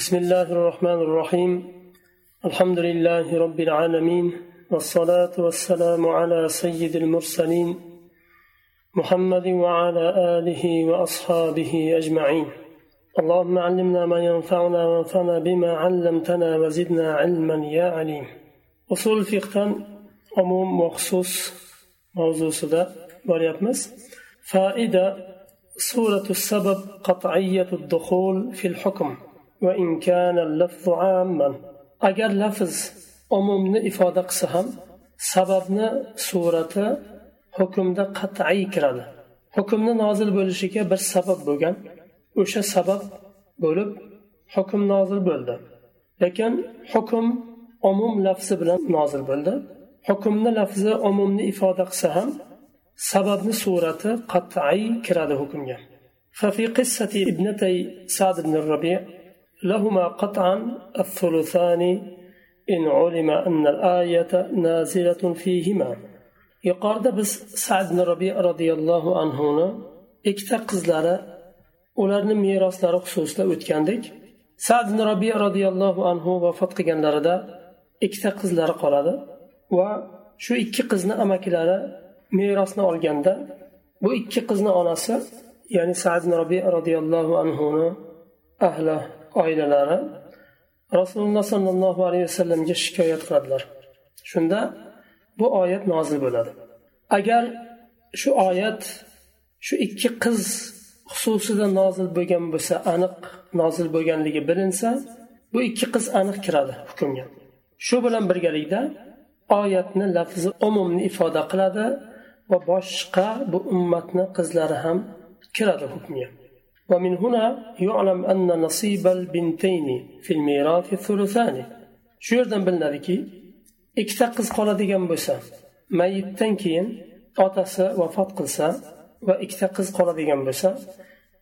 بسم الله الرحمن الرحيم. الحمد لله رب العالمين والصلاة والسلام على سيد المرسلين محمد وعلى آله وأصحابه أجمعين. اللهم علمنا ما ينفعنا وانفعنا بما علمتنا وزدنا علما يا عليم. أصول الفقه عموم مخصوص موضوع سدا بريابمس فائدة سورة السبب قطعية الدخول في الحكم. وإن كان اللفظ عاما أجر لفظ عمومني إفادة قسهم sababni surati hukmda qat'iy kiradi hukmni nozil bo'lishiga bir sabab bo'lgan o'sha sabab bo'lib hukm nozil bo'ldi lekin hukm umum lafzi bilan nozil bo'ldi hukmni lafzi umumni ifoda qilsa ham sababni surati qat'iy kiradi hukmga ففي قصة ابنتي سعد بن الربيع لهما قطعا الثلثان إن علم أن الآية نازلة فيهما yuqorida biz sad ibn robi roziyallohu anhuni ikkita qizlari ularni meroslari xususida o'tgandik sad ibn robi roziyallohu anhu vafot qilganlarida ikkita qizlari qoladi va shu ikki qizni amakilari merosni olganda bu ikki qizni onasi ya'ni sad ibn robi roziyallohu anhuni ahli oilalari rasululloh sollallohu alayhi vasallamga shikoyat qiladilar. Shunda bu oyat nozil bo'ladi. Agar shu oyat shu ikki qiz xususida nozil bo'lgan bo'lsa aniq nozil bo'lganligi bilinsa bu ikki qiz aniq kiradi hukmga. Shu bilan birgalikda oyatni lafzi umumni ifoda qiladi va boshqa bu ummatni qizlari ham kiradi hukmga. ومن هنا يعلم أن نصيب البنتين في الميراث الثلثان shu yerdan bilinadiki ikkita qiz qoladigan bo'lsa mayitdan keyin otasi vafot qilsa va ikkita qiz qoladigan bo'lsa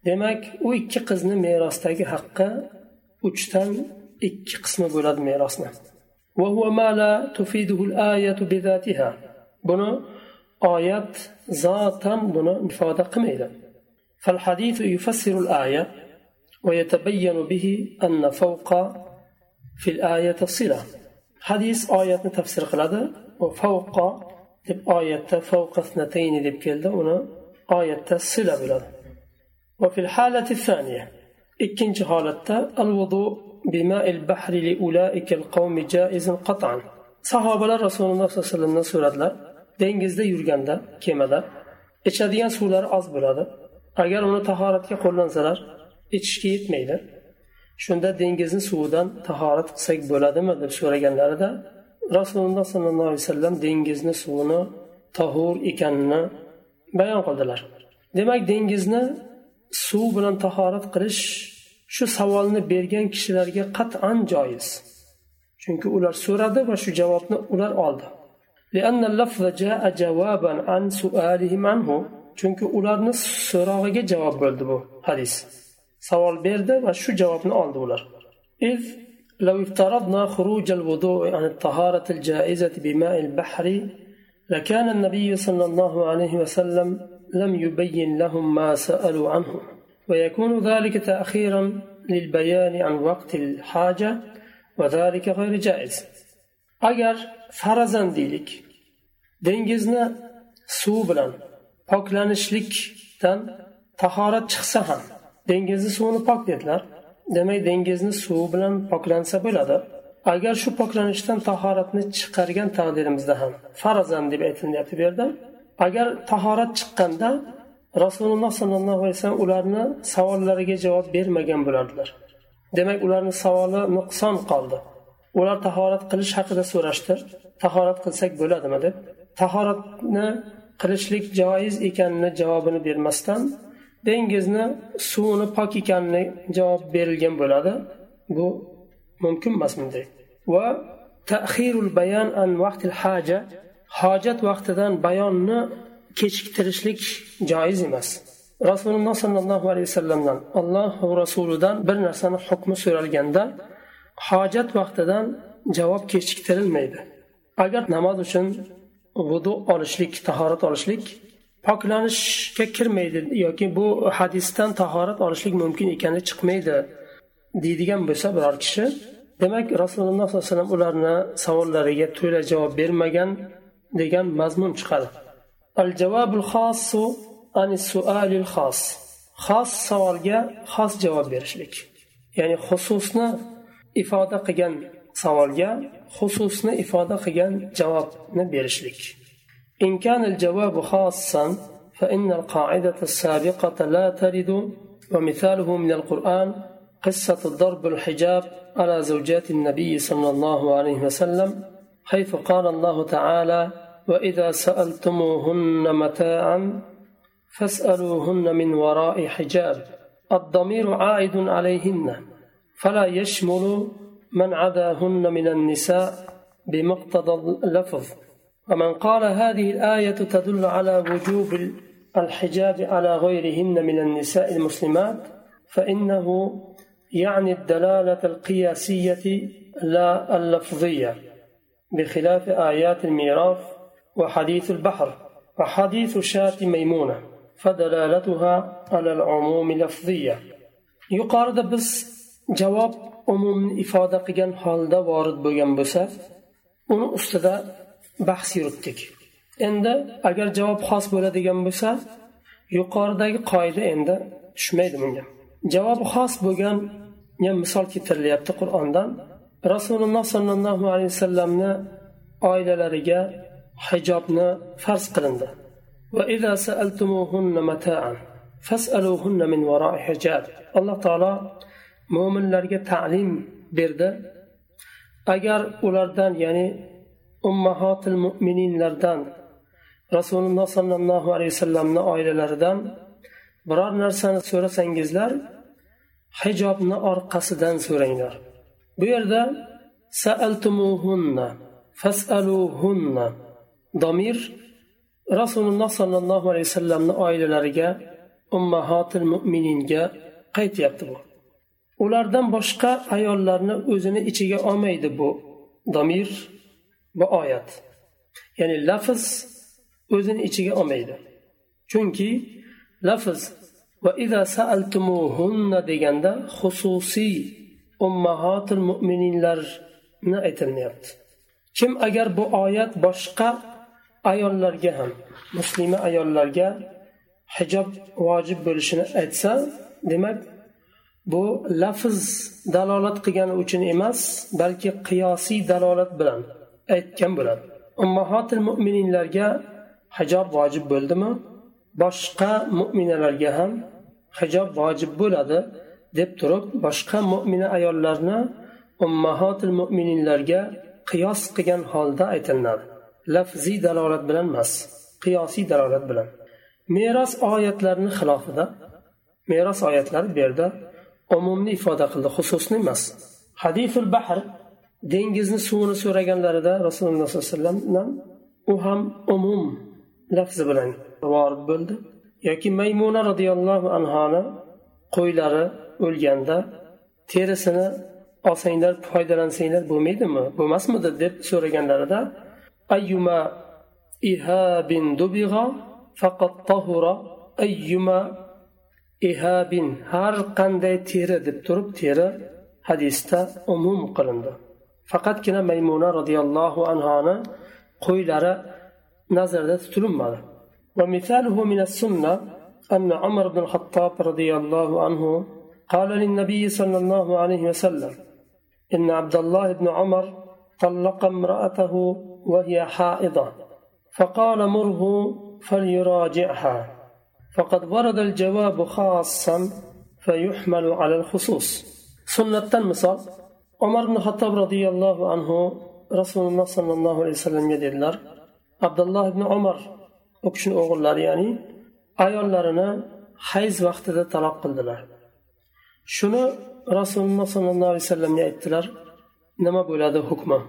demak u ikki qizni merosdagi haqqi uchdan ikki qismi bo'ladi merosni buni oyat zotan buni ifoda qilmaydi فالحديث يفسر الآية ويتبين به أن فوق في الآية الصلة حديث آية تفسير قلده وفوق deb oyatda fawqa snatayni deb keldi uni oyatda sila bo'ladi وفي الحالة الثانية ikkinchi holatda الوضوء بماء البحر لأولئك القوم جائز قطعا sahobalar rasululloh sollallohu alayhi vasallamdan so'radilar dengizda yurganda kemada ichadigan suvlar oz bo'ladi agar uni tahoratga qo'llansalar ichishga yetmaydi. Shunda dengizni suvidan tahorat qilsak bo'ladimi deb so'raganlarida rasululloh sollallohu alayhi vasallam dengizni suvini tahur ekanini bayon qildilar. Demak dengizni suv bilan tahorat qilish shu savolni bergan kishilarga qat'an joiz. Chunki ular so'radi va shu javobni ular oldi. Chunki ularni so'rog'iga javob bo'ldi bu hadis. Savol berdi va shu javobni oldi ular. لو افترضنا خروج الوضوء عن الطهارة الجائزة بماء البحر لكان النبي صلى الله عليه وسلم لم يبين لهم ما سألوا عنه ويكون ذلك تأخيرا للبيان عن وقت الحاجة وذلك غير جائز أجر فرزا ديلك دنجزنا سوبلا poklanishlikdan tahorat chiqsa ham dengizni suvini pok dedilar demak dengizni suvi bilan poklansa bo'ladi. Agar shu poklanishdan tahoratni chiqargan taqdirimizda ham farazan deb aytilyapti bu yerda agar tahorat chiqqanda rasululloh sollallohu alayhi vasallam ularni savollariga javob bermagan bo'lardilar. Demak ularni savoli nuqson qoldi. Ular tahorat qilish haqida so'rashdi tahorat qilsak bo'ladimi deb. Tahoratni qilishlik joiz ekanini javobini bermasdan dengizni suvini pok ekanini javob berilgan bo'ladi. Bu mumkin emas bunday. Va tahirul bayan an vaqtil haja hojat vaqtidan bayonni kechiktirishlik joiz emas. Rasululloh sollallohu alayhi vasallamdan alloh rasulidan bir narsani hukmi so'ralganda hojat vaqtidan javob kechiktirilmaydi. Agar namoz uchun vudu olishlik tahorat olishlik poklanishga kirmaydi yoki bu hadisdan tahorat olishlik mumkin ekani chiqmaydi deydigan bo'lsa biror kishi demak rasululloh sollallohu alayhi vasallam ularni savollariga to'la javob bermagan degan mazmun chiqadi. Al javobul xossu ani sualil xos xos savolga xos javob berishlik ya'ni xususni ifoda qilgan savolga xususni ifoda qilgan javobni berishlik. إن كان الجواب خاصا فإن القاعدة السابقة لا ترد ومثاله من القرآن قصة ضرب الحجاب على زوجات النبي صلى الله عليه وسلم حيث قال الله تعالى وإذا سألتموهن متاعا فاسألوهن من وراء حجاب الضمير عائد عليهن فلا يشمل من عداهن من النساء بمقتضى اللفظ. ومن قال هذه الآية تدل على وجوب الحجاب على غيرهن من النساء المسلمات فإنه يعني الدلالة القياسية لا اللفظية بخلاف آيات الميراث وحديث البحر وحديث شاة ميمونة فدلالتها على العموم لفظية يقارد بس جواب umumni ifoda qilgan holda vorid bo'lgan bo'lsa uni ustida bahs yuritdik. Endi agar javob xos bo'ladigan bo'lsa yuqoridagi qoida endi tushmaydi bunga. Javobi xos bo'lgan misol keltirilyapti qur'ondan. Rasululloh sollallohu alayhi vasallamni oilalariga hijobni farz qilindi. Alloh taolo mo'minlarga ta'lim berdi. Agar ulardan ya'ni ummahotil mo'mininlardan rasululloh sollallohu alayhi vasallamni oilalaridan biror narsani so'rasangizlar hijobni orqasidan so'ranglar. Bu yerda saaltumuhunna fasaluhunna domir rasululloh sollallohu alayhi vasallamni oilalariga ummahotil mo'mininga qaytyapti bu. Ulardan boshqa ayollarni o'zini ichiga olmaydi bu domir bu oyat. Ya'ni lafz o'zini ichiga olmaydi. Chunki lafz va ida saaltumuhunna deganda xususiy ummahotil mo'mininlarni aytilmayapti kim agar bu oyat boshqa ayollarga ham muslima ayollarga hijob vojib bo'lishini aytsa demak bu lafz dalolat qilgani uchun emas balki qiyosiy dalolat bilan aytgan bo'ladi. Ummahotil mo'mininlarga hijob vojib bo'ldimi? Boshqa mo'minalarga ham hijob vojib bo'ladi deb turib boshqa mo'mina ayollarni ummahotil mo'mininlarga qiyos qilgan holda aytilinadi. Lafziy dalolat bilan emas qiyosiy dalolat bilan. Meros oyatlarini xilofida meros oyatlari bu yerda umumni ifoda qildi. Xususni emas. Hadiful bahr dengizni suvini so'raganlarida rasululloh sollallohu alayhi vasallamdan u ham umum lafzi bilan vorid bo'ldi. Yoki maymuna roziyallohu anhoni qo'ylari o'lganda terisini olsanglar foydalansanglar bo'lmaydimi bo'lmasmidi deb so'raganlarida ayyuma ihabin dubig'a faqat tahura ayyuma ihabin har qanday teri deb turib teri hadisda umum qilindi faqatgina maymuna roziyallohu anhoni qo'ylari nazarda tutilmadi ومثاله من السنة أن عمر بن الخطاب رضي الله عنه قال للنبي صلى الله عليه وسلم إن عبد الله بن عمر طلق امرأته وهي حائضة فقال مره فليراجعها. فقد ورد الجواب خاصا فيحمل على الخصوص سنة مثال عمر بن الخطاب رضي الله عنه رسول الله صلى الله عليه وسلم يدلر عبد الله بن عمر u kishini o'g'illari ya'ni ayollarini hayz vaqtida taloq qildilar shuni rasululloh sollallohu alayhi vasallamga aytdilar nima bo'ladi hukmi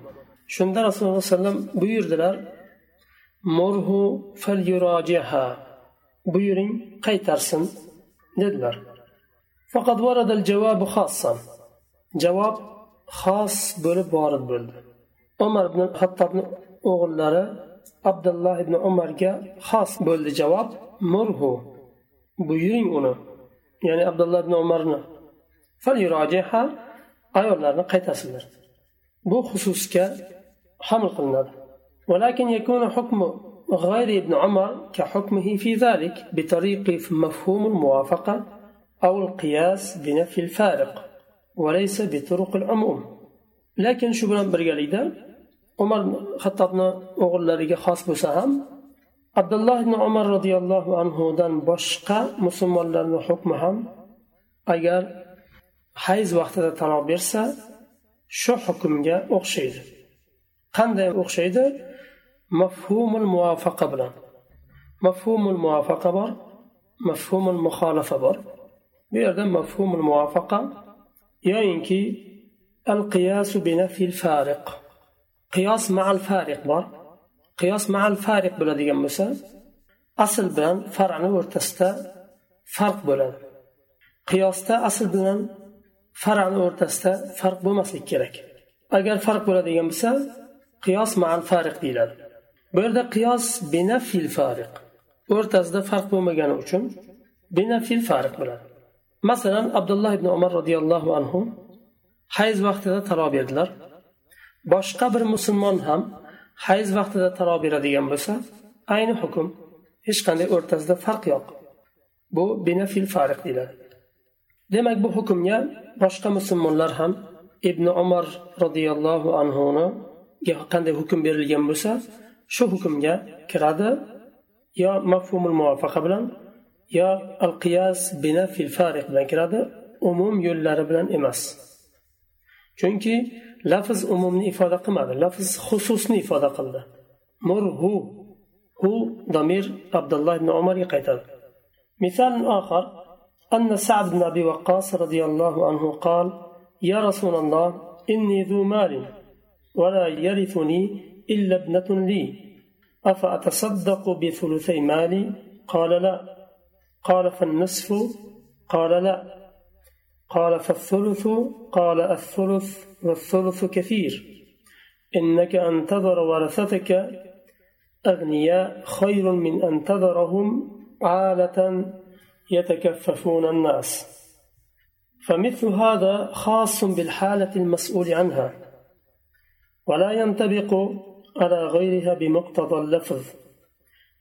shunda rasululloh alayhi vasallam buyurdilar murhu falyurajiha buyuring qaytarsin dedilar. Faqat varadal javobu xossan. Javob xos bo'lib borib bo'ldi. Umar ibn hattobni o'g'illari abdulloh ibn umarga xos bo'ldi javob murhu buyuring uni. Ya'ni abdulloh ibn umarni. Ayollarni qaytarsinlar. Bu xususga hamil qilinadi. ولكن يكون حكم غير ابن عمر كحكمه في ذلك بطريق مفهوم الموافقة أو القياس بنفي الفارق وليس بطرق العموم. لكن شو بنا برجاليدا عمر خطبنا أغلى لك خاص بسهم عبد الله بن عمر رضي الله عنه دان بشقة مسلم لنا حكمهم أجر حيز وقت تنابيرسا شو حكم جاء أخشيد؟ قندي أخشيده مفهوم الموافقة بلا مفهوم الموافقة بر مفهوم المخالفة بر. بيرد مفهوم الموافقة يعني القياس بنفي الفارق. قياس مع الفارق بر. قياس مع الفارق بلا دي أصل بلا فرع نور تستا فرق بلا قياس تا أصل بلا فرع نور تستا فرق بمسلك كيرك. أجل فرق بلا دي قياس مع الفارق بلا bu yerda qiyos binafil fariq. O'rtasida farq bo'lmagani uchun binafil fariq bo'ladi. Masalan abdulloh ibn umar roziyallohu anhu hayz vaqtida taloq berdilar boshqa bir musulmon ham hayz vaqtida taloq beradigan bo'lsa ayni hukm hech qanday o'rtasida farq yo'q. Bu binafil fariq deyiladi. Demak bu hukmga boshqa musulmonlar ham ibn umar roziyallohu anhuni qanday hukm berilgan bo'lsa shu hukmga kiradi yo mafhumul muvafaqa bilan yo al qiyas binafil fariq bilan kiradi umum yo'llari bilan emas chunki lafz umumni ifoda qilmadi lafz xususni ifoda qildi murhu hu damir abdulloh ibn umarga qaytadi مثال آخر أن سعد بن أبي وقاص رضي الله عنه قال يا رسول الله إني ذو مال ولا يرثني إلا ابنة لي. أفأتصدق بثلثي مالي؟ قال لا. قال فالنصف؟ قال لا. قال فالثلث؟ قال الثلث والثلث كثير. إنك أن تذر ورثتك أغنياء خير من أن تذرهم عالة يتكففون الناس. فمثل هذا خاص بالحالة المسؤول عنها. ولا ينطبق على غيرها بمقتضى اللفظ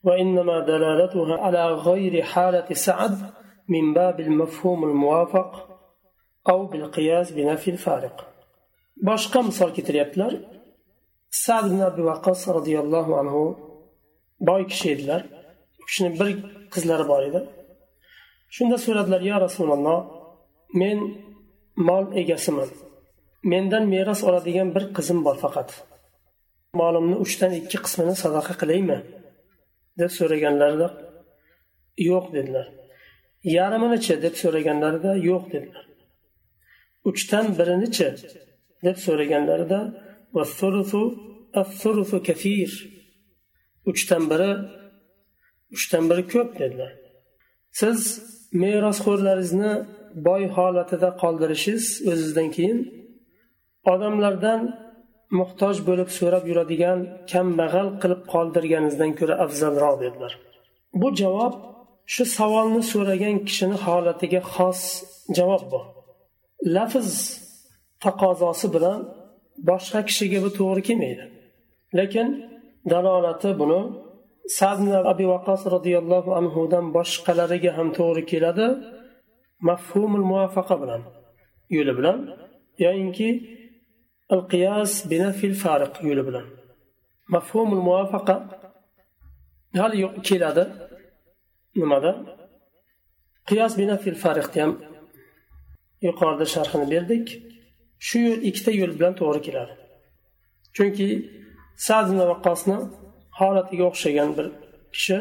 وإنما دلالتها على غير حالة سعد من باب المفهوم الموافق أو بالقياس بنفي الفارق boshqa misol keltiryaptilar sad ibn abi vaqos roziyallohu anhu boy kishi edilar u kishini bir qizlari bor edi shunda so'radilar yo rasululloh men mol egasiman mendan meros oladigan bir qizim bor faqat molimni uchdan ikki qismini sadaqa qilaymi? deb so'raganlarida yo'q dedilar. Yarminichi deb so'raganlarida yo'q dedilar. Uchdan birinichi deb so'raganlarida uchdan biri uchdan biri ko'p dedilar. Siz merosxo'rlaringizni boy holatida qoldirishingiz o'zizdan keyin odamlardan muhtoj bo'lib so'rab yuradigan kambag'al qilib qoldirganingizdan ko'ra afzalroq dedilar. Bu javob shu savolni so'ragan kishini holatiga xos javob bu. Lafz taqozosi bilan boshqa kishiga bu to'g'ri kelmaydi. Lekin dalolati buni sad abi vaqos roziyallohu anhudan boshqalariga ham to'g'ri keladi mafhumul muvafaqa bilan yo'li bilan. Yoyinki al qiyas binafil fariq yo'li bilan mafhumul muvafaqa hali keladi nimada qiyos binafil fariqni ham yuqorida sharhini berdik shu yo'l ikkita yo'l bilan to'g'ri keladi chunki sad vaqqosni holatiga o'xshagan bir kishi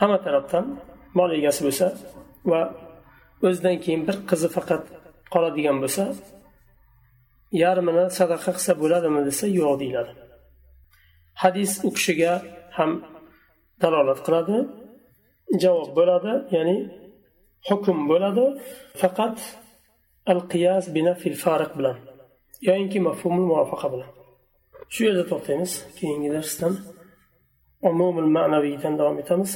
hamma tarafdan mol egasi bo'lsa va o'zidan keyin bir qizi faqat qoladigan bo'lsa yarmini sadaqa qilsa bo'ladimi desa yo'q deyiladi hadis u kishiga ham dalolat qiladi javob bo'ladi ya'ni hukm bo'ladi faqat al qiyas binafil fariq bilan yoyinki mafhumul muvafaqa bilan shu yerda to'xtaymiz keyingi darsdan umumul ma'naviydan davom etamiz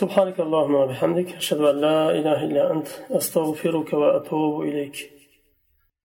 سبحانك اللهم وبحمدك أشهد أن لا إله إلا أنت أستغفرك وأتوب إليك